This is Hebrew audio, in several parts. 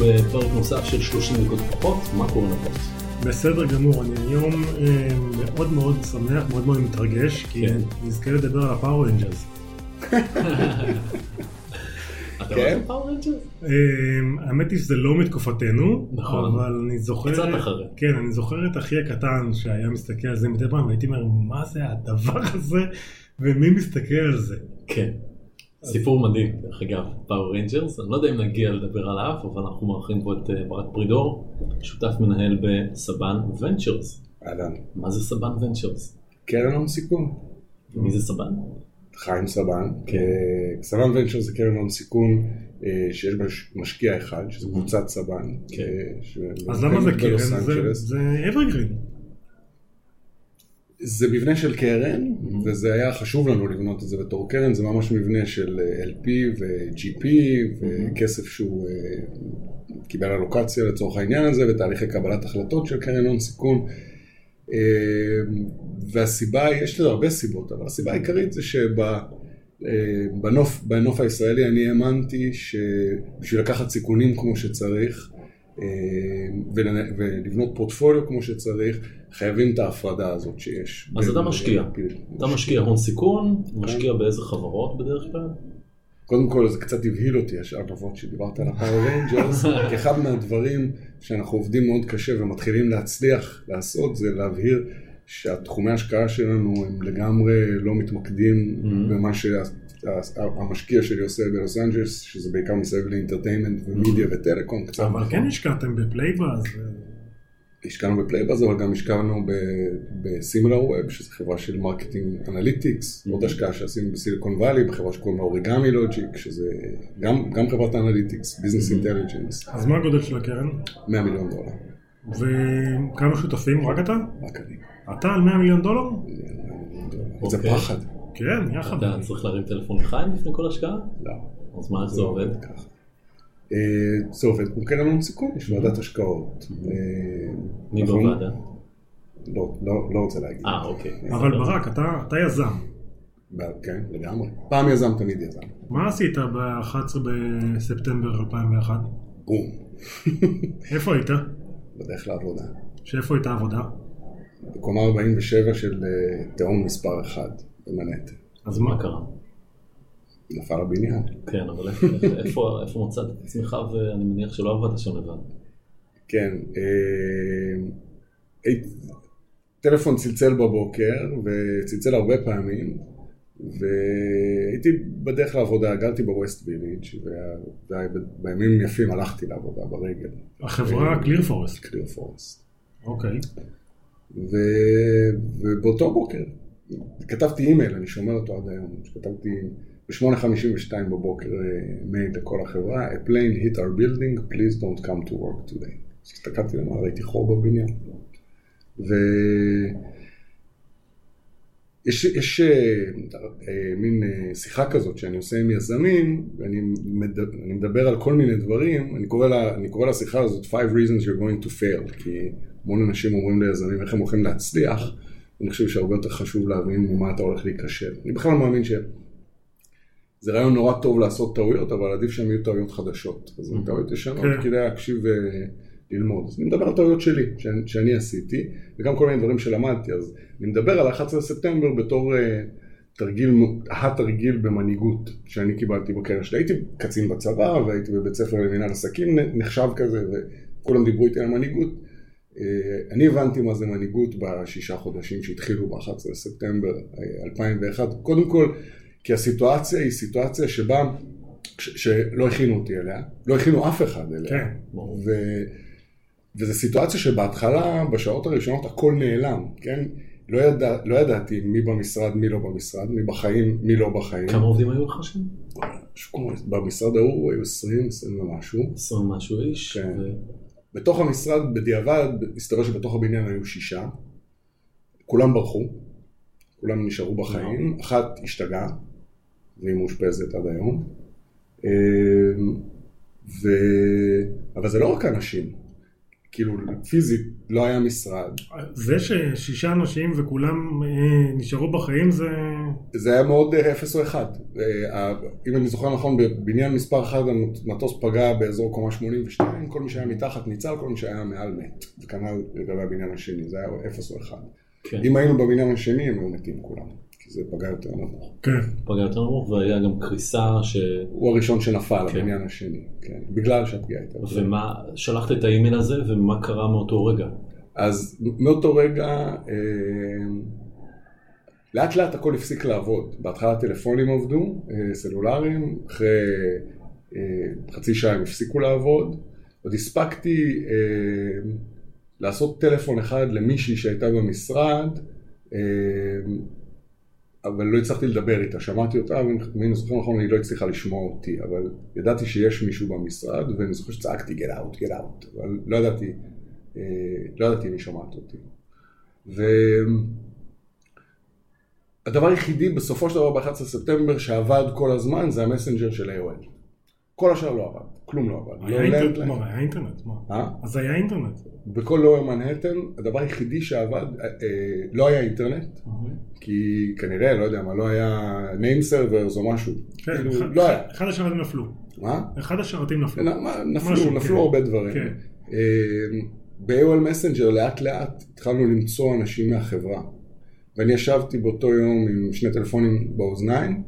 בפרק נוסף של 30 דקות פחות, מה קורה נפו? בסדר גמור, אני היום אה, מאוד מאוד שמח, מאוד מאוד מתרגש, כי כן. נזכה לדבר על ה Power Rangers. אתה כן. רואה Power Rangers? אה, האמת היא שזה לא מתקופתנו, נכון. אבל אני זוכר, קצת אחרי. כן, אני זוכר את אחי הקטן שהיה מסתכל על זה מדי פעם, והייתי אומר, מה זה הדבר הזה, ומי מסתכל על זה? כן. סיפור מדהים, דרך אגב, Power Rangers, אני לא יודע אם נגיע לדבר עליו, אבל אנחנו מארחים פה את אה, ברק פרידור, שותף מנהל בסבן ונצ'רס. אהלן. מה זה סבן ונצ'רס? קרן הון סיכון. מי זה סבן? חיים סבן. כן. אה, סבן ונצ'ר זה קרן הון סיכון אה, שיש בה מש- משקיע אחד, שזה קבוצת סבן. כן. אז למה זה קרן? זה evergreen. זה מבנה של קרן, Mhm. וזה היה חשוב לנו לבנות את זה בתור קרן, זה ממש מבנה של אה, LP ו-GP, וכסף שהוא אה, קיבל אלוקציה לצורך העניין הזה, ותהליכי קבלת החלטות של קרן הון סיכון. אה, והסיבה, יש לזה הרבה סיבות, אבל הסיבה העיקרית זה שבנוף בנוף הישראלי אני האמנתי שבשביל לקחת סיכונים כמו שצריך, ולבנות פורטפוליו כמו שצריך, חייבים את ההפרדה הזאת שיש. אז אתה משקיע. אתה משקיע הון סיכון, כן. משקיע באיזה חברות בדרך כלל? קודם כל זה קצת הבהיל אותי השאלות שדיברת על ה Power Rangers, כי אחד מהדברים שאנחנו עובדים מאוד קשה ומתחילים להצליח לעשות זה להבהיר שהתחומי ההשקעה שלנו הם לגמרי לא מתמקדים Mhm. במה שהמשקיע שלי עושה בלוס אנג'לס, שזה בעיקר מסביב ל entertainment ו media ו telecom קצת. אבל כן השקעתם בפלייבאז. השקענו בפלייבאז, אבל גם השקענו בסימילר ווב, שזו חברה של marketing analytics, עוד השקעה שעשינו בסיליקון וואלי, בחברה שקוראים לה אוריגמי לוג'יק, שזה גם, גם חברת analytics, business intelligence, אז מה הגודל של הקרן? 100 מיליון דולר, וכמה שותפים? רק אתה? רק אני. אתה על 100 מיליון דולר? 100 מיליון דולר. זה אוקיי. פחד. כן, יחד. אתה צריך להרים טלפון לחיים לפני כל השקעה? לא, אז מה, זה עובד? ככה. אה, זה עובד כמו קרן הון סיכון, יש ועדת השקעות. אה, מי אנחנו- בוועדה? לא, לא, לא רוצה להגיד. אה, אוקיי. אבל ברק, אתה אתה יזם. כן, לגמרי. פעם יזם תמיד יזם. מה עשית ב-11 בספטמבר 2001? בום. איפה היית? בדרך לעבודה. שאיפה הייתה עבודה? בקומה 47 של אה, תהום מספר 1 במנהטן. אז מה קרה? נפל הבניין. כן, אבל איפה- מצאת את עצמך, ואני מניח שלא עבדת שם לבד. כן, אה, טלפון צלצל בבוקר, וצלצל הרבה פעמים, והייתי בדרך לעבודה, גרתי בווסט ויליג', ובימים יפים הלכתי לעבודה ברגל. החברה קליר פורסט. קליר פורסט. אוקיי. ו... ובאותו בוקר כתבתי אימייל, אני שומר אותו עד היום, כתבתי ב-8:52 בבוקר אה, מייל לכל החברה, A plane hit our building, please don't come to work today. אז הסתכלתי למעלה, ראיתי חור בבניין. ו... יש, אה, אה, מין אה, שיחה כזאת שאני עושה עם יזמים, ואני מדבר, אני מדבר על כל מיני דברים, אני קורא, לה, אני קורא לשיחה הזאת five reasons you're going to fail, כי המון אנשים אומרים ליזמים איך הם הולכים להצליח, אני חושב שהרבה יותר חשוב להבין ממה אתה הולך להיכשל. אני בכלל מאמין שזה רעיון נורא טוב לעשות טעויות, אבל עדיף שהן יהיו טעויות חדשות. אז אם טעויות ישנות, כן. כדאי להקשיב וללמוד. אז אני מדבר על טעויות שלי, שאני, שאני עשיתי, וגם כל מיני דברים שלמדתי. אז אני מדבר על 11 בספטמבר בתור אה, תרגיל, התרגיל במנהיגות שאני קיבלתי בקריירה שלי. הייתי קצין בצבא, והייתי בבית ספר למנהל עסקים נחשב כזה, וכולם דיברו איתי על מנהיגות. אה, אני הבנתי מה זה מנהיגות בשישה חודשים שהתחילו ב-11 בספטמבר אה, 2001. קודם כל, כי הסיטואציה היא סיטואציה שבה, ש- שלא הכינו אותי אליה, לא הכינו אף אחד אליה. כן. ברור. ו... וזו סיטואציה שבהתחלה, בשעות הראשונות, הכל נעלם, כן? לא, ידע, לא ידעתי מי במשרד, מי לא במשרד, מי בחיים, מי לא בחיים. כמה עובדים היו לך שם? במשרד ההוא היו 20, 20 ומשהו. 20 משהו איש. כן. ו- בתוך המשרד, בדיעבד, הסתבר שבתוך הבניין היו שישה. כולם ברחו, כולם נשארו בחיים. אחת השתגעה, והיא מאושפזת עד היום. אמ, ו... אבל זה לא רק אנשים. כאילו פיזית לא היה משרד. זה ששישה אנשים וכולם אה, נשארו בחיים זה... זה היה מאוד אה, אפס או אחד. אה, אם אני זוכר נכון, בבניין מספר אחד המטוס פגע באזור קומה 82, כל מי שהיה מתחת ניצל, כל מי שהיה מעל מת. וכנ"ל לגבי הבניין השני, זה היה אפס או אחד. כן. אם היינו בבניין השני, הם היו מתים כולם. כי זה פגע יותר נמוך. כן. פגע יותר נמוך, והיה גם קריסה ש... הוא הראשון שנפל, כן. הבניין השני, כן. בגלל שהפגיעה הייתה. ומה, שלחת את האימייל הזה, ומה קרה מאותו רגע? אז מאותו רגע, אה, לאט לאט הכל הפסיק לעבוד. בהתחלה טלפונים עבדו, אה, סלולריים, אחרי אה, חצי שעה הם הפסיקו לעבוד. עוד הספקתי אה, לעשות טלפון אחד למישהי שהייתה במשרד, אה, אבל לא הצלחתי לדבר איתה, שמעתי אותה, ואם אני זוכר נכון, היא לא הצליחה לשמוע אותי, אבל ידעתי שיש מישהו במשרד, ואני זוכר שצעקתי get out, get out, אבל לא ידעתי, אה, לא ידעתי אם היא שומעת אותי. והדבר היחידי בסופו של דבר ב-11 ספטמבר שעבד כל הזמן זה המסנג'ר של AOL. כל השאר לא עבד, כלום לא עבד. היה אינטרנט, מה? אה? אז היה אינטרנט. בכל לואו מנהטן, הדבר היחידי שעבד, אה, לא היה אינטרנט, כי כנראה, לא יודע מה, לא היה name servers או משהו. כן, כאילו, לא אחד השרתים נפלו. מה? אחד השרתים נפלו. נפלו, נפלו כן. הרבה דברים. כן. אה, ב-AOL Messenger לאט לאט התחלנו למצוא אנשים מהחברה. ואני ישבתי באותו יום עם שני טלפונים באוזניים.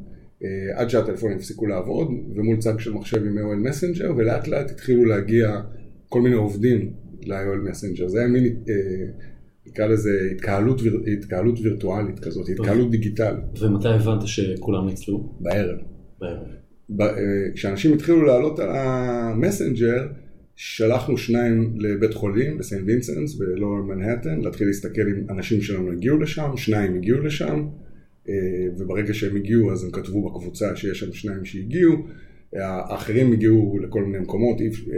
אה, עד שהטלפונים הפסיקו לעבוד, ומול צג של מחשב עם AOL מסנג'ר, ולאט לאט התחילו להגיע כל מיני עובדים ל-AOL מסנג'ר. זה היה מין, אה, נקרא לזה התקהלות, התקהלות וירטואלית כזאת, התקהלות דיגיטלית. ומתי הבנת שכולם ניצלו? בערב. בערב. אה, כשאנשים התחילו לעלות על המסנג'ר, שלחנו שניים לבית חולים, בסנט וינסנס, בלואר מנהטן, להתחיל להסתכל אם אנשים שלנו הגיעו לשם, שניים הגיעו לשם. אה, וברגע שהם הגיעו אז הם כתבו בקבוצה שיש שם שניים שהגיעו, האחרים הגיעו לכל מיני מקומות,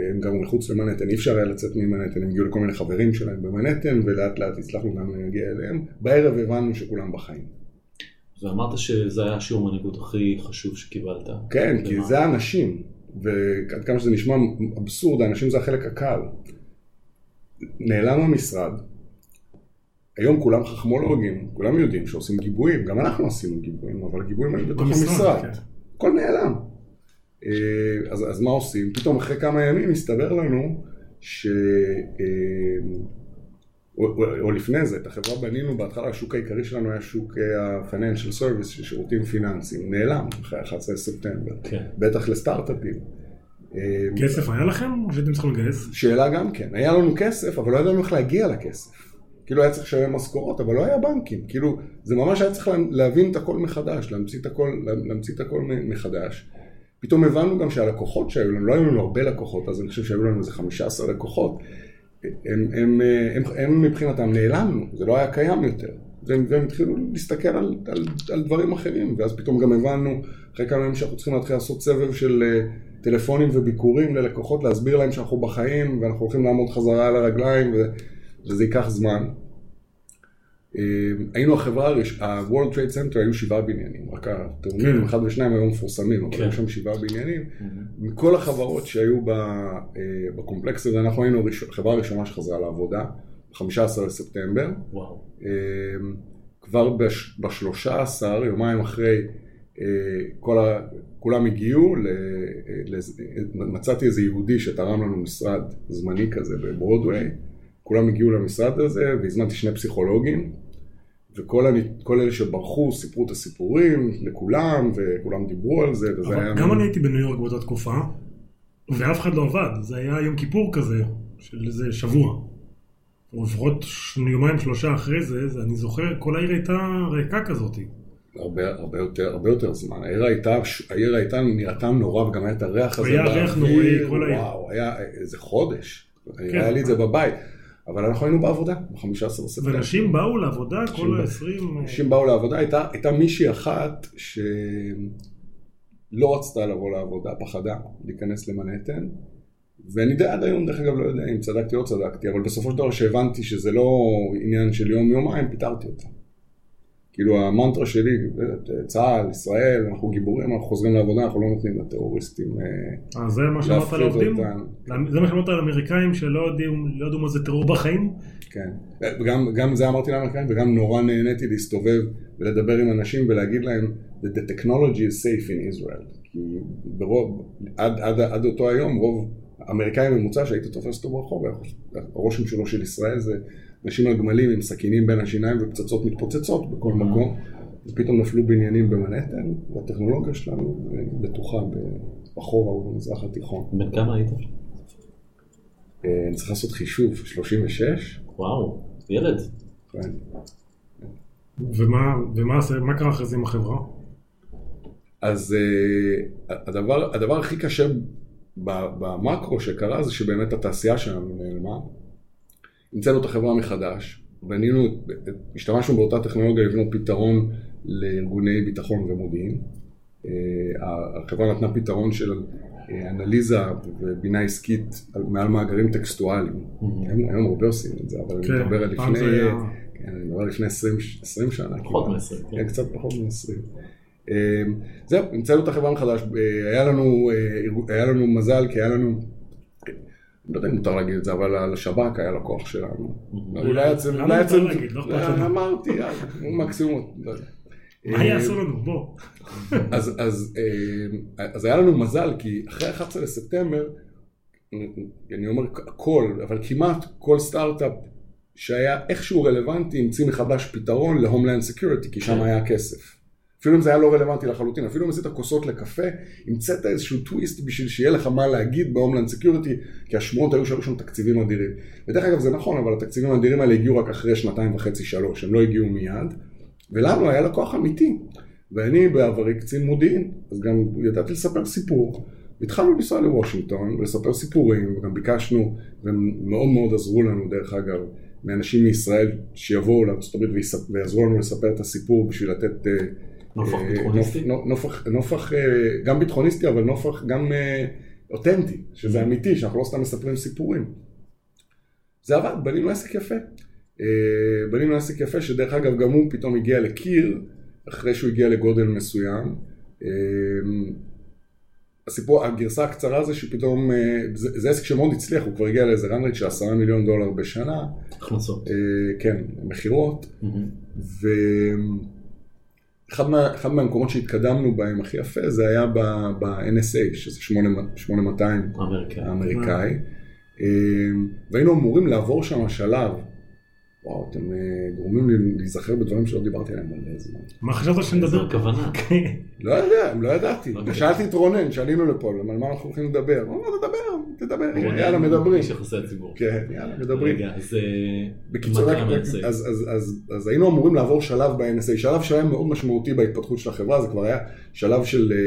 הם גרו מחוץ למנהטן, אי אפשר היה לצאת ממנהטן, הם הגיעו לכל מיני חברים שלהם במנהטן ולאט לאט הצלחנו גם להגיע אליהם, בערב הבנו שכולם בחיים. ואמרת שזה היה השיעור מנהיגות הכי חשוב שקיבלת. כן, כי זה האנשים, ועד כמה שזה נשמע אבסורד, האנשים זה החלק הקל. נעלם המשרד, היום כולם חכמולוגים, כולם יודעים שעושים גיבויים, גם אנחנו עשינו גיבויים, אבל הגיבויים היו בתוך המשרד, כן. הכל נעלם. אה, אז, אז מה עושים? פתאום אחרי כמה ימים הסתבר לנו ש... אה, או, או, או לפני זה, את החברה בנינו, בהתחלה השוק העיקרי שלנו היה שוק ה-financial service, של שירותים פיננסיים, נעלם אחרי 11 ספטמבר, כן. בטח לסטארט-אפים. אה, כסף היה לכם או שהייתם צריכים לגייס? שאלה גם כן, היה לנו כסף, אבל לא ידענו איך להגיע לכסף. כאילו היה צריך לשלם משכורות, אבל לא היה בנקים, כאילו זה ממש היה צריך להבין את הכל מחדש, להמציא את הכל, להמציא את הכל מחדש. פתאום הבנו גם שהלקוחות שהיו לנו, לא היו לנו הרבה לקוחות, אז אני חושב שהיו לנו איזה 15 לקוחות, הם, הם, הם, הם, הם מבחינתם נעלמנו, זה לא היה קיים יותר. והם, והם התחילו להסתכל על, על, על דברים אחרים, ואז פתאום גם הבנו, אחרי כמה ימים שאנחנו צריכים להתחיל לעשות סבב של אה, טלפונים וביקורים ללקוחות, להסביר להם שאנחנו בחיים, ואנחנו הולכים לעמוד חזרה על הרגליים, ו... וזה ייקח זמן. אה, היינו החברה, ה-World Trade Center היו שבעה בניינים, רק הטרמינים, אחד ושניים היו מפורסמים, אבל היו שם שבעה בניינים. מכל החברות שהיו אה, בקומפלקס הזה, אנחנו היינו החברה הראשונה שחזרה לעבודה, ב-15 לספטמבר. אה, כבר ב-13, יומיים אחרי, כל ה... כולם הגיעו, מצאתי איזה יהודי שתרם לנו משרד זמני כזה בברודוויי. כולם הגיעו למשרד הזה והזמנתי שני פסיכולוגים וכל אני, אלה שברחו סיפרו את הסיפורים לכולם וכולם דיברו על זה וזה היה... גם אני הייתי בניו יורק באותה תקופה ואף אחד לא עבד, זה היה יום כיפור כזה של איזה שבוע. לפחות יומיים שלושה אחרי זה, זה, אני זוכר, כל העיר הייתה ריקה כזאת. הרבה, הרבה, יותר, הרבה יותר זמן. העיר הייתה, העיר הייתה נראתה נורא וגם היה את הריח הזה. היה ריח נוראי, כל העיר. וואו, היה איזה חודש. כן. היה לי את זה בבית. אבל אנחנו היינו בעבודה, ב-15 בספטמבר. ואנשים באו לעבודה כל ה-20... אנשים באו לעבודה, הייתה, הייתה מישהי אחת שלא רצתה לבוא לעבודה, פחדה להיכנס למנהטן, ואני די עד היום, דרך אגב, לא יודע אם צדקתי או צדקתי, אבל בסופו של דבר שהבנתי שזה לא עניין של יום-יומיים, פיטרתי אותה. כאילו המנטרה שלי, צה"ל, ישראל, אנחנו גיבורים, אנחנו חוזרים לעבודה, אנחנו לא נותנים לטרוריסטים אה, אה זה מה שאמרת להפחיד לעובדים? אותם. זה מה שאמרת לאמריקאים שלא יודעים לא ידעו מה זה טרור בחיים? כן, וגם גם זה אמרתי לאמריקאים וגם נורא נהניתי להסתובב ולדבר עם אנשים ולהגיד להם that the technology is safe in Israel. כי ברוב, עד, עד, עד אותו היום רוב אמריקאי ממוצע שהיית תופס אותו ברחוב, הרושם שלו של ישראל זה אנשים על גמלים עם סכינים בין השיניים ופצצות מתפוצצות בכל מקום, ופתאום נפלו בניינים במנהטן, והטכנולוגיה שלנו בטוחה בחורה ובמזרח התיכון. בן כמה היית? אה, אני צריך לעשות חישוב, 36? וואו, ילד. כן. ומה, ומה עשה- מה קרה אחרי זה עם החברה? אז uh, הדבר, הדבר הכי קשה במקרו שקרה זה שבאמת התעשייה שלנו נעלמה. המצאנו את החברה מחדש, בנינו, השתמשנו באותה טכנולוגיה לבנות פתרון לארגוני ביטחון ומודיעין. Uh, החברה נתנה פתרון של uh, אנליזה ובינה עסקית על- מעל מאגרים טקסטואליים. היום, היום הרבה עושים את זה, אבל אני כן, מדבר על לפני, היה- כן, אני מדבר על לפני 20, 20 שנה. פחות כמעט. מ-20, כן. כן, קצת פחות מ-20. זהו, המצאנו את החברה מחדש, אה, היה לנו, אה, היה לנו מזל, כי היה לנו, אני לא יודע אם מותר להגיד את זה, אבל השב"כ היה לקוח שלנו. אולי אצל... למה מותר להגיד? לא אכפת אה, לנו. אמרתי, יאללה, מקסימום. מה אה, יעשו לנו? בוא. אז, אה, היה לנו מזל, כי אחרי 11 לספטמבר, אני אומר הכל, אבל כמעט כל סטארט-אפ שהיה איכשהו רלוונטי, המציא מחדש פתרון ל homeland security, כי שם היה כסף. אפילו אם זה היה לא רלוונטי לחלוטין, אפילו אם עשית כוסות לקפה, המצאת איזשהו טוויסט בשביל שיהיה לך מה להגיד ב homeland security, כי השמועות היו שהיו שם תקציבים אדירים. ודרך אגב זה נכון, אבל התקציבים האדירים האלה הגיעו רק אחרי שנתיים וחצי, שלוש, הם לא הגיעו מיד, ולנו היה לקוח אמיתי. ואני בעברי קצין מודיעין, אז גם ידעתי לספר סיפור. התחלנו לנסוע לוושינגטון ולספר סיפורים, וגם ביקשנו, והם מאוד מאוד עזרו לנו דרך אגב, מאנשים מישראל שיבואו ויספ- ויעזרו לנו לספר את הסיפור בשביל לתת... נופח אה, ביטחוניסטי? נופ- נופח, נופח אה, גם ביטחוניסטי, אבל נופח גם אה, אותנטי, שזה אמיתי, שאנחנו לא סתם מספרים סיפורים. זה עבד, בנינו עסק יפה. בנינו עסק יפה, שדרך אגב גם הוא פתאום הגיע לקיר, אחרי שהוא הגיע לגודל מסוים. הסיפור, הגרסה הקצרה זה שפתאום, זה, זה עסק שמאוד הצליח, הוא כבר הגיע לאיזה רנרייט של עשרה מיליון דולר בשנה, הכנסות. כן, מכירות, מהמם. ואחד מה, אחד מהמקומות שהתקדמנו בהם הכי יפה זה היה ב- ב-NSA, שזה 8200 אמריקאי. האמריקאי, אה, והיינו אמורים לעבור שם שלב, וואו, אתם אה, גורמים לי להיזכר בדברים שלא דיברתי עליהם מלא זמן. מה חשבת שנדבר? הכוונה. כן. לא יודע, לא ידעתי. אוקיי. ושאלתי את רונן, שעלינו לפה, על מה אנחנו הולכים לדבר? הוא אמר, תדבר, תדבר, יאללה, מדברים. איש יחסי הציבור. כן, יאללה, מדברים. רגע, אז אה, בקיצור? אז, היינו אמורים לעבור שלב ב-NSA, שלב שהיה מאוד משמעותי בהתפתחות של החברה, זה כבר היה שלב של אה,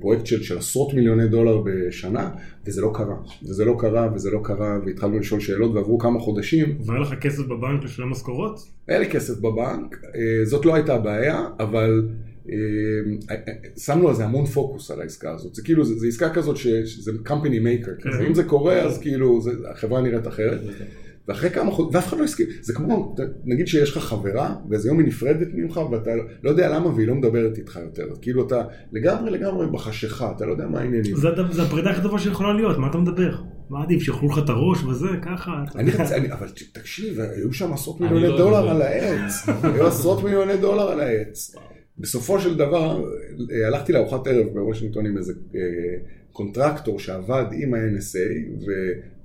פרויקט של עשרות מיליוני דולר בשנה, וזה לא קרה. וזה לא קרה, וזה לא קרה, והתחלנו לשאול שאלות, ועברו כמה חודשים. והיה לך כסף בבנק לשלם משכורות? היה לי כסף בבנק, אה, זאת לא הייתה הבעיה, אבל אה, אה, שמנו על זה המון פוקוס על העסקה הזאת. זה כאילו, זה, זה עסקה כזאת שזה company maker, כזה. אם זה קורה אז כאילו, זה, החברה נראית אחרת. ואחרי כמה חודשים, ואף אחד לא הסכים, זה כמו, נגיד שיש לך חברה, ואיזה יום היא נפרדת ממך, ואתה לא יודע למה, והיא לא מדברת איתך יותר. כאילו אתה לגמרי לגמרי בחשיכה, אתה לא יודע מה העניינים. זה זה הפרידה הכי טובה שיכולה להיות, מה אתה מדבר? מה עדיף, שיאכלו לך את הראש וזה, ככה? אני. אני, אבל תקשיב, היו שם עשרות מיליוני לא דולר. על העץ. היו עשרות מיליוני דולר על העץ. בסופו של דבר, הלכתי לארוחת ערב בוושינגטון עם איזה אה, קונטרקטור שעבד עם ה-NSA,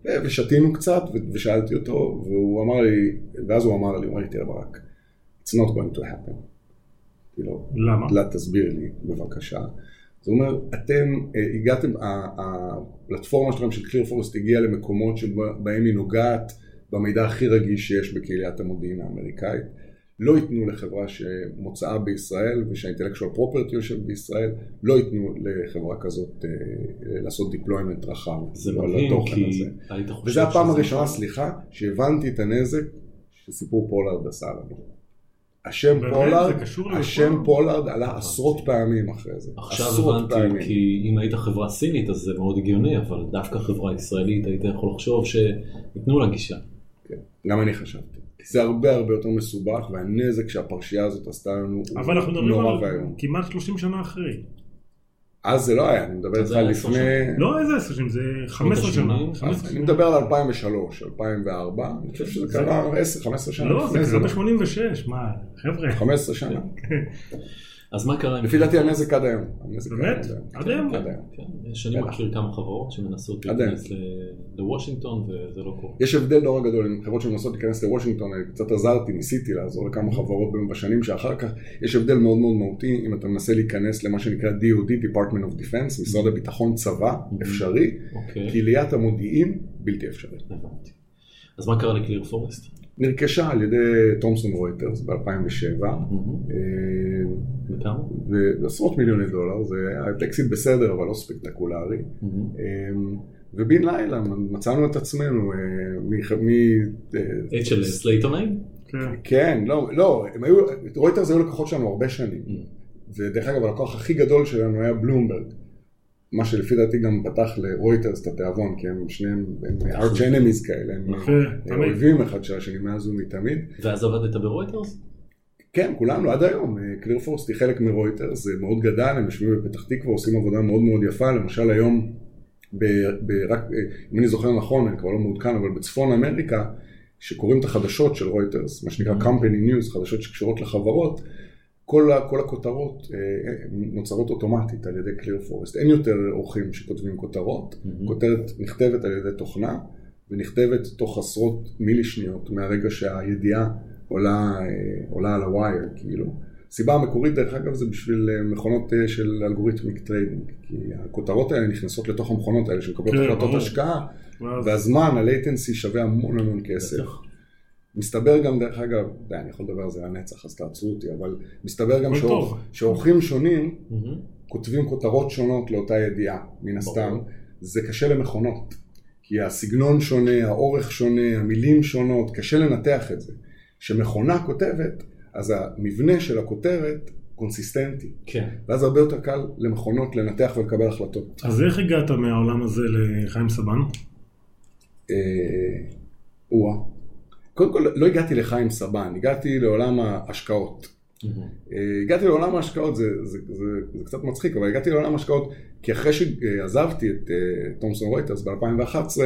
ושתינו קצת, ושאלתי אותו, והוא אמר לי, ואז הוא אמר לי, הוא אמר לי, תראה ברק, it's not going to happen. כאילו, למה? לא, תסביר לי, בבקשה. זאת אומרת, אתם אה, הגעתם, הפלטפורמה שלכם של קליר פורסט הגיעה למקומות שבהם היא נוגעת במידע הכי רגיש שיש בקהיליית המודיעין האמריקאית. לא ייתנו לחברה שמוצאה בישראל ושהאינטלקטואל פרופרטי יושב בישראל, לא ייתנו לחברה כזאת אה, לעשות deployment רחב. זה על מדהים, כי הזה. היית חושב וזו הפעם שזה- הראשונה, סליחה, שהבנתי את הנזק שסיפור פולארד עשה לנו. השם? פולארד, השם? פולארד עלה עשרות פעמים אחרי זה. עכשיו הבנתי. כי אם היית חברה סינית אז זה מאוד הגיוני, אבל דווקא חברה ישראלית היית יכול לחשוב שייתנו לה גישה. כן, גם אני חשבתי. זה הרבה הרבה יותר מסובך, והנזק שהפרשייה הזאת עשתה לנו אבל אנחנו מדברים נורא על ואיום. כמעט 30 שנה אחרי. אז זה לא היה, אני מדבר איתך לפני... לא איזה עשר שנים, זה 15 שנה. השמונים, 15 אז אני. מדבר על 2003, 2004, אני חושב שזה זה- קרה 10-15 שנה לא, זה קרה זה. ב-86, מה, חבר'ה. 15 שנה. אז מה קרה. לפי דעתי הנזק עד היום. באמת? עד היום. עד היום? עד היום. כן, שאני בטח. מכיר כמה חברות שמנסות. להיכנס לוושינגטון וזה לא קורה. יש הבדל נורא גדול עם חברות שמנסות להיכנס לוושינגטון, אני קצת עזרתי, ניסיתי לעזור לכמה חברות בשנים שאחר כך, יש הבדל מאוד מאוד מהותי אם אתה מנסה להיכנס למה שנקרא DOD, Department of Defense, משרד הביטחון צבא, אפשרי, אוקיי, קהיליית המודיעין, בלתי אפשרי. הבנתי. אז מה קרה ל ClearForest? נרכשה על ידי Thomson Reuters ב-2007, וכמה? ועשרות מיליוני דולר, זה היה אקזיט בסדר אבל לא ספקטקולרי. מהמם. אמ, ובן לילה מצאנו את עצמנו, אה, מ-. אה, את של סלייטונאים? כן. כן, לא, לא, הם היו, רויטרס היו לקוחות שלנו הרבה שנים. ודרך אגב, הלקוח הכי גדול שלנו היה בלומברג. מה שלפי דעתי גם פתח לרויטרס את התיאבון, כי הם שניהם, הם arch enemies כאלה, הם יפה, אה. אויבים אחד של השני מאז ומתמיד. ואז עבדת ברויטרס? כן, כולנו עד היום, קליר פורסט היא חלק מרויטרס, זה מאוד גדל, הם יושבים בפתח תקווה, עושים עבודה מאוד מאוד יפה, למשל היום, ב, ב, רק, אם אני זוכר נכון, אני כבר לא מעודכן, אבל בצפון אמריקה, שקוראים את החדשות של רויטרס, מה שנקרא company news, חדשות שקשורות לחברות, כל, כל הכותרות אה, נוצרות אוטומטית על ידי ClearForest. אין יותר עורכים שכותבים כותרות, Mhm. כותרת נכתבת על ידי תוכנה, ונכתבת תוך עשרות מילי שניות מהרגע שהידיעה עולה, אה, עולה על ה wire, כאילו. הסיבה המקורית, דרך אגב, זה בשביל אה, מכונות של algorithmic trading, כי הכותרות האלה נכנסות לתוך המכונות האלה שמקבלות כן, החלטות. השקעה, ואז- והזמן, ה-latency שווה המון המון כסף. בטח. מסתבר גם, דרך אגב, די, אני יכול לדבר על זה לנצח, אז תעצרו אותי, אבל מסתבר גם. שעורכים שונים. כותבים כותרות שונות לאותה ידיעה, מן הסתם. ברור. זה קשה למכונות, כי הסגנון שונה, האורך שונה, המילים שונות, קשה לנתח את זה. כשמכונה כותבת, אז המבנה של הכותרת קונסיסטנטי, כן. ואז הרבה יותר קל למכונות לנתח ולקבל החלטות. אז איך הגעת מהעולם הזה לחיים סבן? אה, או-אה. קודם כל, לא הגעתי לחיים סבן, הגעתי לעולם ההשקעות. אה, הגעתי לעולם ההשקעות, זה, זה, זה, זה קצת מצחיק, אבל הגעתי לעולם ההשקעות כי אחרי שעזבתי את אה, תומסון רויטרס ב-2011,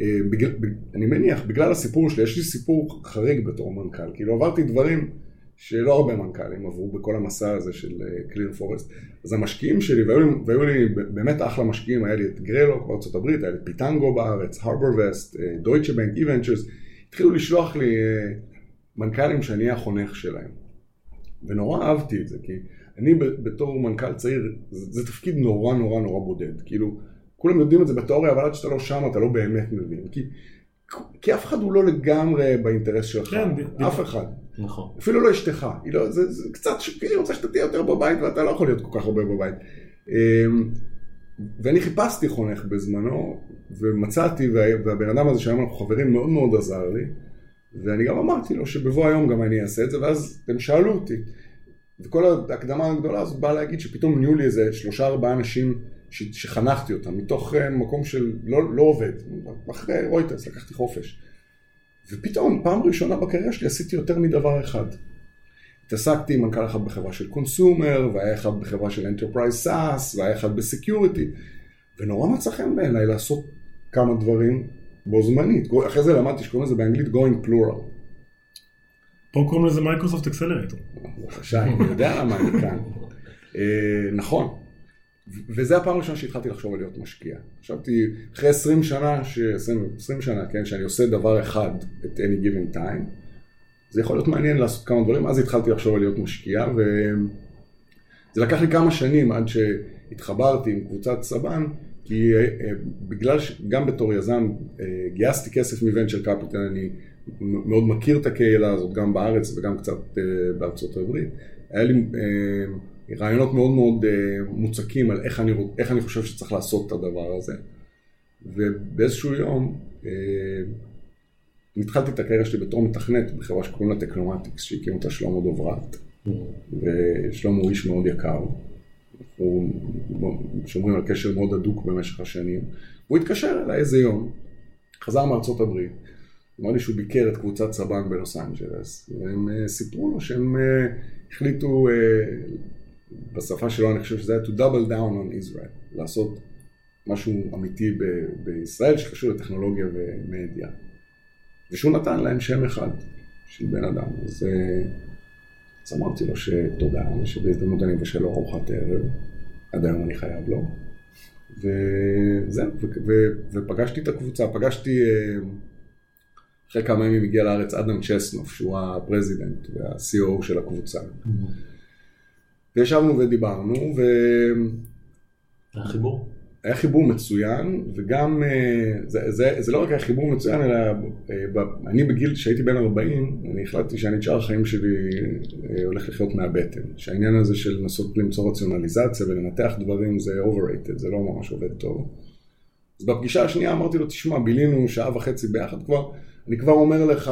אה, בגלל, אני מניח, בגלל הסיפור שלי, יש לי סיפור חריג בתור מנכ"ל, כאילו עברתי דברים שלא הרבה מנכ"לים עברו בכל המסע הזה של קליר פורסט, אז המשקיעים שלי, והיו לי, והיו לי באמת אחלה משקיעים, היה לי את גרלוק בארצות הברית, היה לי פיטנגו בארץ, הרבר וסט, דויטשה בנק, אי-ונצ'רס, התחילו לשלוח לי אה, מנכ"לים שאני אהיה החונך שלהם. ונורא אהבתי את זה, כי אני בתור מנכ"ל צעיר, זה, זה תפקיד נורא נורא נורא בודד. כאילו, כולם יודעים את זה בתיאוריה, אבל עד שאתה לא שם אתה לא באמת מבין. כי, כי אף אחד הוא לא לגמרי באינטרס שלך. כן, אף אחד. נכון. אפילו לא אשתך. היא לא, זה, זה קצת, היא רוצה שאתה תהיה יותר בבית ואתה לא יכול להיות כל כך הרבה בבית. ואני חיפשתי חונך בזמנו, ומצאתי, וה- והבן אדם הזה שהיום אנחנו חברים מאוד מאוד עזר לי, ואני גם אמרתי לו שבבוא היום גם אני אעשה את זה, ואז הם שאלו אותי. וכל ההקדמה הגדולה הזאת באה להגיד שפתאום נהיו לי איזה שלושה ארבעה אנשים ש- שחנכתי אותם, מתוך אה, מקום של לא, לא עובד, אחרי רויטרס לקחתי חופש. ופתאום פעם ראשונה בקריירה שלי עשיתי יותר מדבר אחד. התעסקתי עם מנכ"ל אחד בחברה של consumer, והיה אחד בחברה של enterprise SaaS, והיה אחד ב security, ונורא מצא חן בעיניי לעשות כמה דברים בו זמנית. אחרי זה למדתי שקוראים לזה באנגלית going plural. פה קוראים לזה מייקרוסופט אקסלרטור. שי, אני יודע למה אני כאן. אה, נכון. וזה הפעם הראשונה שהתחלתי לחשוב על להיות משקיע. חשבתי, אחרי 20 שנה, ש... 20, 20 שנה, כן, שאני עושה דבר אחד את any given time, זה יכול להיות מעניין לעשות כמה דברים, אז התחלתי לחשוב על להיות משקיע, וזה לקח לי כמה שנים עד שהתחברתי עם קבוצת סבן, כי אה, אה, בגלל שגם בתור יזם אה, גייסתי כסף מוונצ'ר קפיטל, אני מאוד מכיר את הקהילה הזאת, גם בארץ וגם קצת בארצות הברית. היה לי רעיונות מאוד מאוד מוצקים על איך אני, איך אני חושב שצריך לעשות את הדבר הזה. ובאיזשהו יום התחלתי את הקריירה שלי בתור מתכנת בחברה שקוראים לה טכנומטיקס, שהקים אותה שלמה דוברת. ושלמה הוא איש מאוד יקר. אנחנו שומרים על קשר מאוד הדוק במשך השנים. הוא התקשר אליי איזה יום, חזר מארצות הברית, אמר לי שהוא ביקר את קבוצת סבן בלוס אנג'לס, והם אה, סיפרו לו שהם אה, החליטו, אה, בשפה שלו אני חושב שזה היה to double down on Israel, לעשות משהו אמיתי בישראל שקשור לטכנולוגיה ומדיה. ושהוא נתן להם שם אחד של בן אדם, אז, אה, אז אמרתי לו שתודה, ושבהזדמנות אני מבשל לו ארוחת ערב, עד היום אני חייב לו. וזהו, ו- ו- ופגשתי את הקבוצה, פגשתי, אה, אחרי כמה ימים הגיע לארץ אדם צ'סנוף, שהוא ה president וה-COO של הקבוצה. וישבנו ודיברנו, היה חיבור? והיה חיבור מצוין, וגם, אה, זה, זה, זה לא רק היה חיבור מצוין, אלא אה, אני בגיל, כשהייתי בן 40, אני החלטתי שאני את שאר החיים שלי אה, הולך לחיות מהבטן. שהעניין הזה של לנסות למצוא רציונליזציה ולנתח דברים זה overrated, זה לא ממש עובד טוב. אז בפגישה השנייה אמרתי לו, תשמע, בילינו שעה וחצי ביחד כבר, אני כבר אומר לך,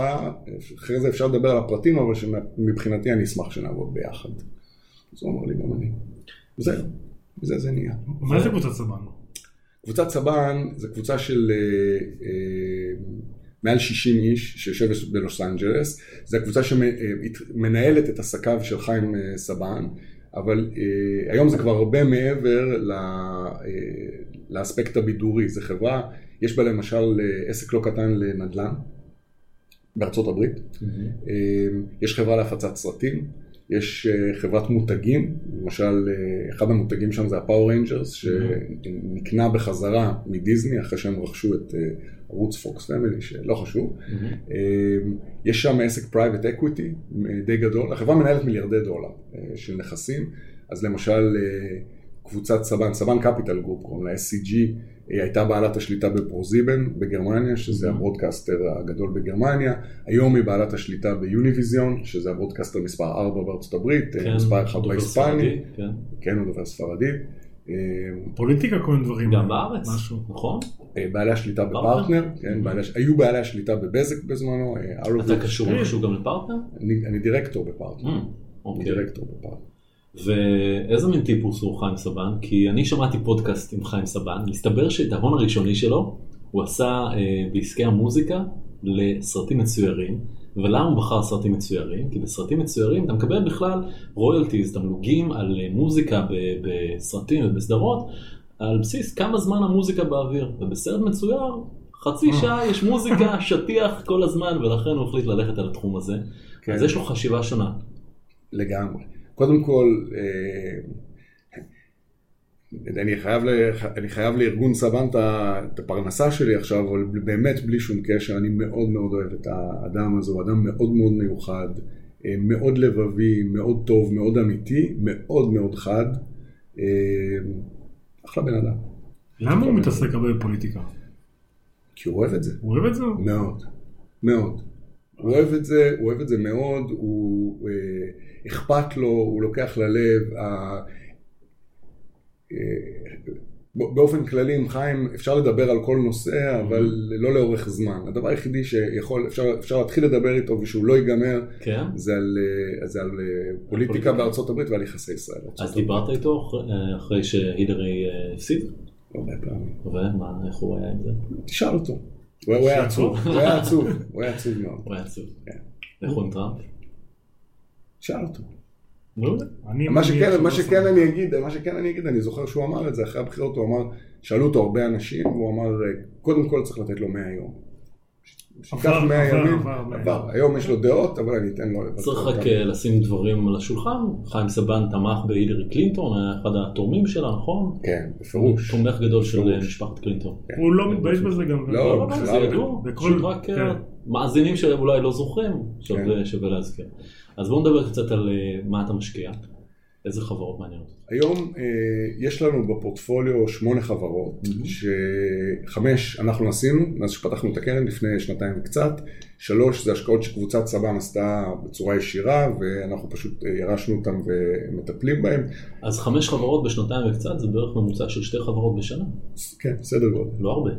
אחרי זה אפשר לדבר על הפרטים, אבל שמבחינתי אני אשמח שנעבוד ביחד. אז הוא אמר לי, גם אני. זהו, וזה זה נהיה. מה זה קבוצת סבן? קבוצת סבן זה קבוצה של אה, אה, מעל 60 איש שיושבת בלוס אנג'לס. זו הקבוצה שמנהלת את עסקיו של חיים אה, סבן, אבל אה, היום זה כבר הרבה מעבר ל, אה, לאספקט הבידורי. זו חברה, יש בה למשל אה, עסק לא קטן לנדל"ן בארצות הברית. אה, יש חברה להפצת סרטים. יש אה, חברת מותגים, למשל אה, אחד המותגים שם זה ה Power Rangers שנקנה בחזרה מדיסני אחרי שהם רכשו את אה, ערוץ Fox Family שלא חשוב. אה, יש שם עסק private equity די גדול, החברה מנהלת מיליארדי דולר אה, של נכסים, אז למשל אה, קבוצת סבן, Saban Capital Group, קוראים לה SCG, היא הייתה בעלת השליטה ב ProSieben בגרמניה, שזה ה broadcaster הגדול בגרמניה, היום היא בעלת השליטה ב Univision, שזה ה broadcaster מספר 4 בארצות הברית, כן, מספר 1 דובר בהיספני, כן. כן, הוא דובר ספרדית. אה, פוליטיקה כל מיני דברים. גם בארץ, משהו. נכון? אה, בעלי השליטה פרטנר? בפרטנר, כן, בעלי, הש- היו בעלי השליטה בבזק בזמנו, אה, אתה. קשור גם לפרטנר? אני, אני דירקטור בפרטנר, Mm, אני אוקיי. דירקטור בפרטנר. ואיזה מין טיפוס הוא חיים סבן? כי אני שמעתי פודקאסט עם חיים סבן, מסתבר שאת ההון הראשוני שלו הוא עשה אה, בעסקי המוזיקה לסרטים מצוירים. ולמה הוא בחר סרטים מצוירים? כי בסרטים מצוירים אתה מקבל בכלל רויאלטיז, תמלוגים על אה, מוזיקה בסרטים ובסדרות, על בסיס כמה זמן המוזיקה באוויר. ובסרט מצויר, חצי שעה יש מוזיקה, שטיח כל הזמן, ולכן הוא החליט ללכת על התחום הזה. כן. אז יש לו חשיבה שונה. לגמרי. קודם כל, אה, אני חייב, ל- אני חייב לארגון סבן את ה- את הפרנסה שלי עכשיו, אבל באמת בלי שום קשר, אני מאוד מאוד אוהב את האדם הזה, הוא אדם מאוד מאוד מיוחד, אה, מאוד לבבי, מאוד טוב, מאוד אמיתי, מאוד מאוד חד. אה, אחלה בן אדם. למה הוא מתעסק הרבה בפוליטיקה? כי הוא אוהב את זה. הוא אוהב את זה? מאוד, מאוד. הוא אוהב את זה, הוא אוהב את זה מאוד, הוא אה, אכפת לו, הוא לוקח ללב. ה- אה, באופן כללי עם חיים אפשר לדבר על כל נושא, אבל לא לאורך זמן. הדבר היחידי שיכול, אפשר, אפשר להתחיל לדבר איתו ושהוא לא ייגמר, כן? זה על, אה, זה על אה, פוליטיקה פוליטיקה. בארצות הברית ועל יחסי ישראל. אז. דיברת איתו אחרי- אה, אחרי שהילרי אה, הפסיד? הרבה פעמים. ומה, איך הוא היה עם זה? תשאל אותו. הוא היה עצוב, הוא היה עצוב, הוא היה עצוב מאוד. הוא היה עצוב. כן. איך הוא עם טראמפ? תשאל אותו. אני- מה שכן, לא. אני אגיד, מה שכן אני אגיד, אני זוכר שהוא אמר את זה אחרי הבחירות, הוא אמר, שאלו אותו הרבה אנשים, והוא אמר, קודם כל צריך לתת לו 100 יום. שייקח עבר, 100 עבר, ימים, עבר, היום יש לו דעות, אבל אני אתן לו לבצע צריך. רק אה, לשים דברים על השולחן. חיים סבן תמך בהילרי קלינטון, היה אחד התורמים שלה, נכון? כן, בפירוש. תומך גדול של אה. משפחת קלינטון. הוא לא מתבייש בזה גם. לא, לא, זה לא. ידוע, בכל- פשוט רק אה, כן. מאזינים שאולי לא זוכרים, שווה כן. שווה להזכיר. אז בואו נדבר קצת על אה, מה אתה משקיע, איזה חברות מעניינות. היום אה, יש לנו בפורטפוליו שמונה חברות, שחמש אנחנו עשינו, מאז שפתחנו את הקרן לפני שנתיים וקצת, שלוש זה השקעות שקבוצת סבן עשתה בצורה ישירה, ואנחנו פשוט אה, ירשנו אותם ומטפלים בהם. אז חמש חברות בשנתיים וקצת זה בערך ממוצע של שתי חברות בשנה, כן, סדר גודל. לא הרבה.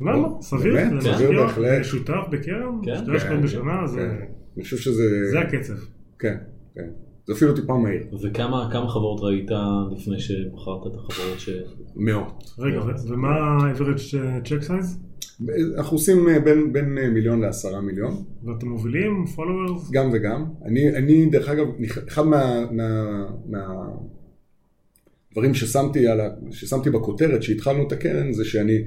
למה? סביר. למשקיע סביר בהחלט. משותף בקרן? כן. שתי השקעות כן, בשנה? זה- כן. אני חושב שזה... זה הקצב. כן, כן. זה אפילו טיפה מהיר. וכמה כמה חברות ראית לפני שבחרת את החברות ש... מאות. רגע, ומה ה-average check size? אנחנו עושים אה, בין, בין אה, מיליון לעשרה מיליון, ואתם מובילים followers? גם וגם. אני, אני דרך אגב, אחד מה, מה, מה דברים ששמתי, על ה, ששמתי בכותרת שהתחלנו את הקרן זה שאני,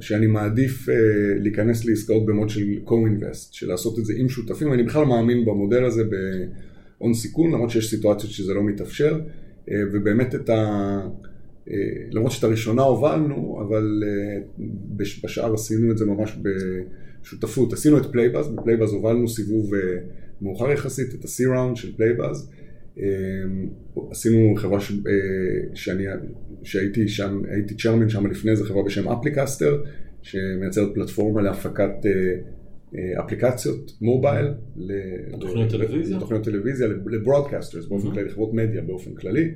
שאני מעדיף אה, להיכנס לעסקאות במוד של co-invest, של לעשות את זה עם שותפים, אני בכלל מאמין במודל הזה בהון סיכון, למרות שיש סיטואציות שזה לא מתאפשר, אה, ובאמת את ה... אה, למרות שאת הראשונה הובלנו, אבל אה, בש, בשאר עשינו את זה ממש בשותפות. עשינו את Playbuzz, ב Playbuzz הובלנו סיבוב מאוחר יחסית, את ה-C-Round של Playbuzz. עשינו חברה ש... שאני, שהייתי שם, הייתי chairman שם לפני זה, חברה בשם Applicaster, שמייצרת פלטפורמה להפקת אפליקציות מובייל. תוכניות טלוויזיה? תוכניות טלוויזיה, לברודקאסטרס באופן כללי, לחברות מדיה באופן כללי.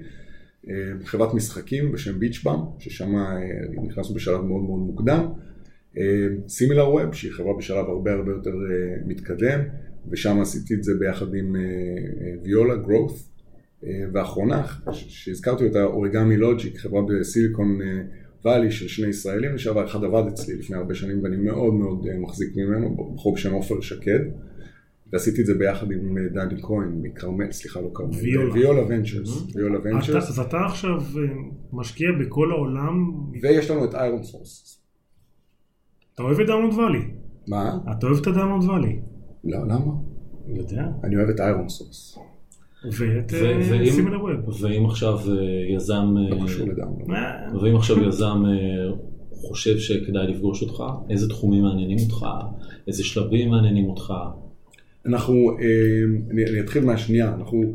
חברת משחקים בשם ביצ'באם, ששם נכנסנו בשלב מאוד מאוד מוקדם. סימילר ווב, שהיא חברה בשלב הרבה הרבה יותר מתקדם, ושם עשיתי את זה ביחד עם ויולה, growth. ואחרונה, שהזכרתי אותה, אוריגמי לוג'יק, חברה בסיליקון וואלי של שני ישראלים, לשעבר אחד עבד אצלי לפני הרבה שנים ואני מאוד מאוד מחזיק ממנו, בחור בשם עופר שקד. ועשיתי את זה ביחד עם דני כהן מכרמל, סליחה לא כרמל, Viola. Viola Ventures, Viola Ventures. אז אתה עכשיו משקיע בכל העולם. ויש לנו את ironSource. אתה אוהב את Download Valley? מה? אתה אוהב את ה Download Valley? לא, למה? אני יודע. אני אוהב את ironSource. ואת ואם- SimilarWeb. ואם עכשיו אה, יזם, לא אה, קשור לגמרי. ואם עכשיו יזם אה, חושב שכדאי לפגוש אותך, איזה תחומים מעניינים אותך, איזה שלבים מעניינים אותך, אנחנו, אה, אני, אני אתחיל מהשנייה, אנחנו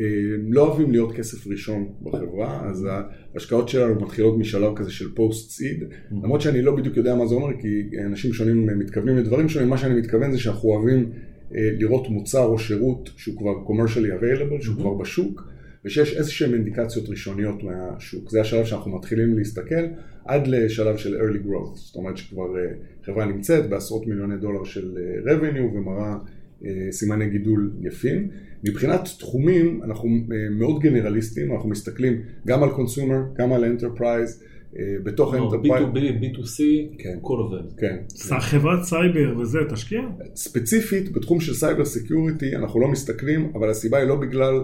אה, לא אוהבים להיות כסף ראשון בחברה, אז ההשקעות שלנו מתחילות משלב כזה של פוסט סיד, למרות שאני לא בדיוק יודע מה זה אומר, כי אנשים שונים מתכוונים לדברים שונים, מה שאני מתכוון זה שאנחנו אוהבים אה, לראות מוצר או שירות שהוא כבר commercially available, שהוא כבר בשוק, ושיש איזה שהן אינדיקציות ראשוניות מהשוק. זה השלב שאנחנו מתחילים להסתכל עד לשלב של early growth, זאת אומרת שכבר אה, חברה נמצאת בעשרות מיליוני דולר של אה, revenue ומראה אה, סימני גידול יפים. מבחינת תחומים אנחנו אה, מאוד גנרליסטים, אנחנו מסתכלים גם על consumer, גם על enterprise, בתוך לא, ה enterprise, B2B, B2C, כן. הכל עובד. כן. חברת סייבר וזה, תשקיע? ספציפית בתחום של cyber security אנחנו לא מסתכלים, אבל הסיבה היא לא בגלל,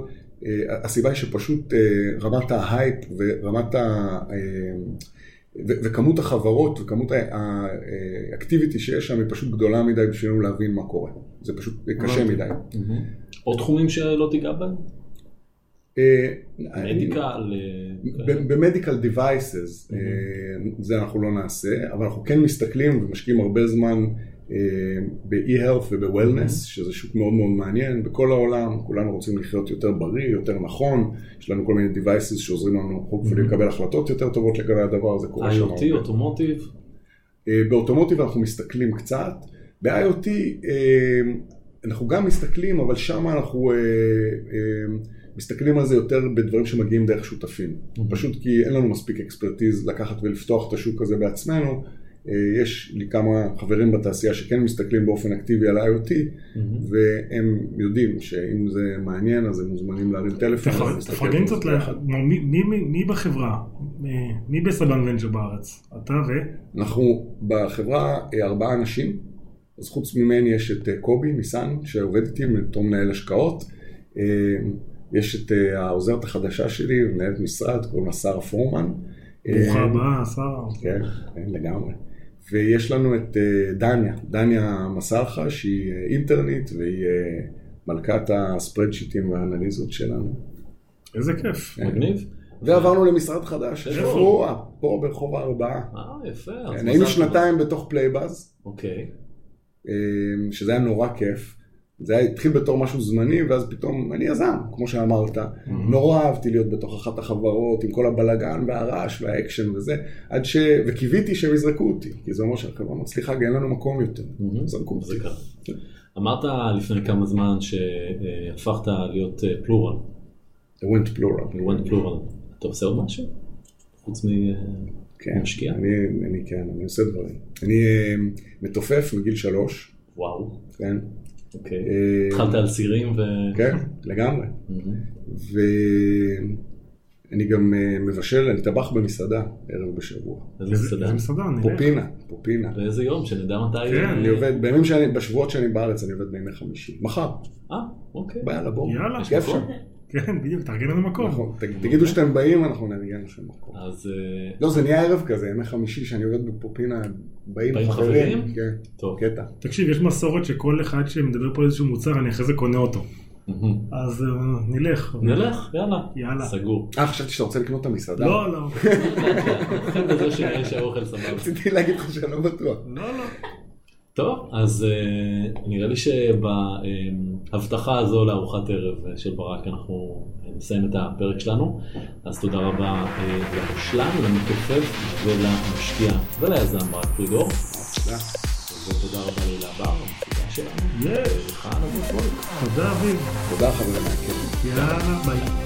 אה, הסיבה היא שפשוט אה, רמת ההייפ ורמת ה... אה, וכמות החברות וכמות האקטיביטי שיש שם היא פשוט גדולה מדי בשבילנו להבין מה קורה. זה פשוט קשה. מדי. עוד תחומים שלא תיגע בהם? אה, מדיקל, אה, ב- במדיקל דיווייסס זה אנחנו לא נעשה, אבל אנחנו כן מסתכלים ומשקיעים הרבה זמן אה, ב-e-health וב-wellness, שזה שוק מאוד מאוד מעניין בכל העולם, כולנו רוצים לחיות יותר בריא, יותר נכון, יש לנו כל מיני devices שעוזרים לנו hopefully לקבל החלטות יותר טובות לגבי הדבר הזה, קורה שם IoT. אוטומוטיב, אה, באוטומוטיב אנחנו מסתכלים קצת, ב-IoT אה, אנחנו גם מסתכלים, אבל שם אנחנו אה, אה, מסתכלים על זה יותר בדברים שמגיעים דרך שותפים. פשוט כי אין לנו מספיק אקספרטיז לקחת ולפתוח את השוק הזה בעצמנו. אה, יש לי כמה חברים בתעשייה שכן מסתכלים באופן אקטיבי על IoT, והם יודעים שאם זה מעניין אז הם מוזמנים להרים טלפון. תפרגן קצת, זה ל- ביחד. מי- מי- מי- מי בחברה? אה, מי בסבן ונצ'ר בארץ? אתה ו? אנחנו בחברה אה, ארבעה אנשים, אז חוץ ממני יש את קובי ניסן שעובד איתי בתור מנהל השקעות, יש את אה, העוזרת החדשה שלי, מנהלת משרד, קוראים לה שרה פורמן. ברוכה אה, הבאה, שר. כן, כן, לגמרי. ויש לנו את אה, דניה, דניה מסלחה שהיא אינטרנית והיא מלכת הספרדשיטים והאנליזות שלנו. איזה כיף. מגניב. ועברנו למשרד חדש, איפה? פה ברחוב הארבעה. אה, יפה. כן, היינו. שנתיים בתוך Playbuzz. אוקיי. שזה היה נורא כיף. זה היה, התחיל בתור משהו זמני, ואז פתאום אני יזם, כמו שאמרת. נורא אהבתי להיות בתוך אחת החברות, עם כל הבלגן והרעש והאקשן וזה, עד ש... וקיוויתי שהם יזרקו אותי, כי זה אומר שהחברה מצליחה, כי אין לנו מקום יותר. מהמם. זרקו אותי. אמרת לפני כמה זמן שהפכת להיות אה, פלורל, The went plural. went פלורל. אתה עושה עוד משהו? חוץ מ... כן, משקיע? אני, אני כן, אני עושה דברים. אני אמ, מתופף מגיל שלוש, וואו, כן. אוקיי. התחלת על סירים ו... כן, לגמרי. מהמם. אני גם אה, מבשל, אני טבח במסעדה ערב בשבוע. איזה מסעדה. פופינה, פופינה. באיזה יום, שנדע מתי... כן, אני עובד, בימים שאני, בשבועות שאני בארץ אני עובד בימי חמישי. מחר, אה, אוקיי. ביאללה בואו. יאללה. כיף שם. כן, בדיוק, תארגן לנו מקום. נכון, תגידו שאתם באים, אנחנו נארגן לכם מקום. אז אה, לא, זה נהיה ערב כזה, ימי חמישי שאני עובד בפופינה, באים באים חברים. כן, טוב. קטע. תקשיב, יש מסורת שכל אחד שמדבר פה על איזשהו מוצר, אני אחרי זה קונה אותו. אז אה, נלך. נלך, יאללה. יאללה. סגור. אה, חשבתי שאתה רוצה לקנות את המסעדה. לא, לא. נתחיל בזה שנראה שהאוכל סבבה. רציתי להגיד לך שאני לא בטוח. לא, לא. טוב, אז אה, נראה לי שבהבטחה הזו לארוחת ערב אה, של ברק אנחנו אה, נסיים את הפרק שלנו. אז תודה רבה אה, למושלם, למתופף ולמשקיע וליזם ברק פרידור. תודה. ותודה רבה להילה בר, המפיקה שלנו. פולק. תודה, אביב. תודה חברים. יאללה, ביי.